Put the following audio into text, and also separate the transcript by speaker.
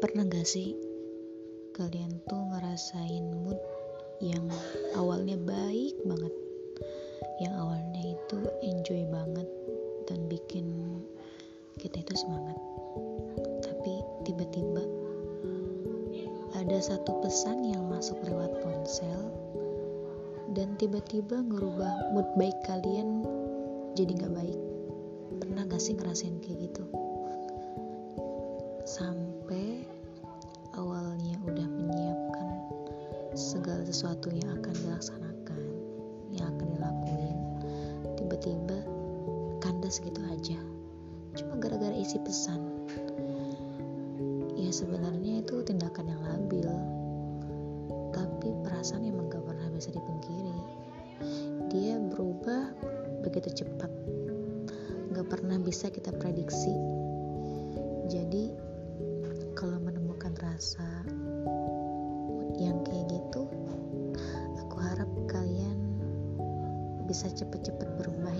Speaker 1: Pernah gak sih kalian tuh ngerasain mood yang awalnya baik banget, yang awalnya itu enjoy banget dan bikin kita itu semangat. Tapi tiba-tiba ada satu pesan yang masuk lewat ponsel dan tiba-tiba ngerubah mood baik kalian jadi gak baik. Pernah gak sih ngerasain kayak gitu? Sampai segala sesuatu yang akan dilaksanakan, yang akan dilakuin, tiba-tiba kandas gitu aja. Cuma gara-gara isi pesan. Ya sebenarnya itu tindakan yang labil, tapi perasaan emang gak pernah bisa dipungkiri. Dia berubah begitu cepat, gak pernah bisa kita prediksi. Jadi kalau menemukan rasa yang kayak gitu, aku harap kalian bisa cepet-cepet berubah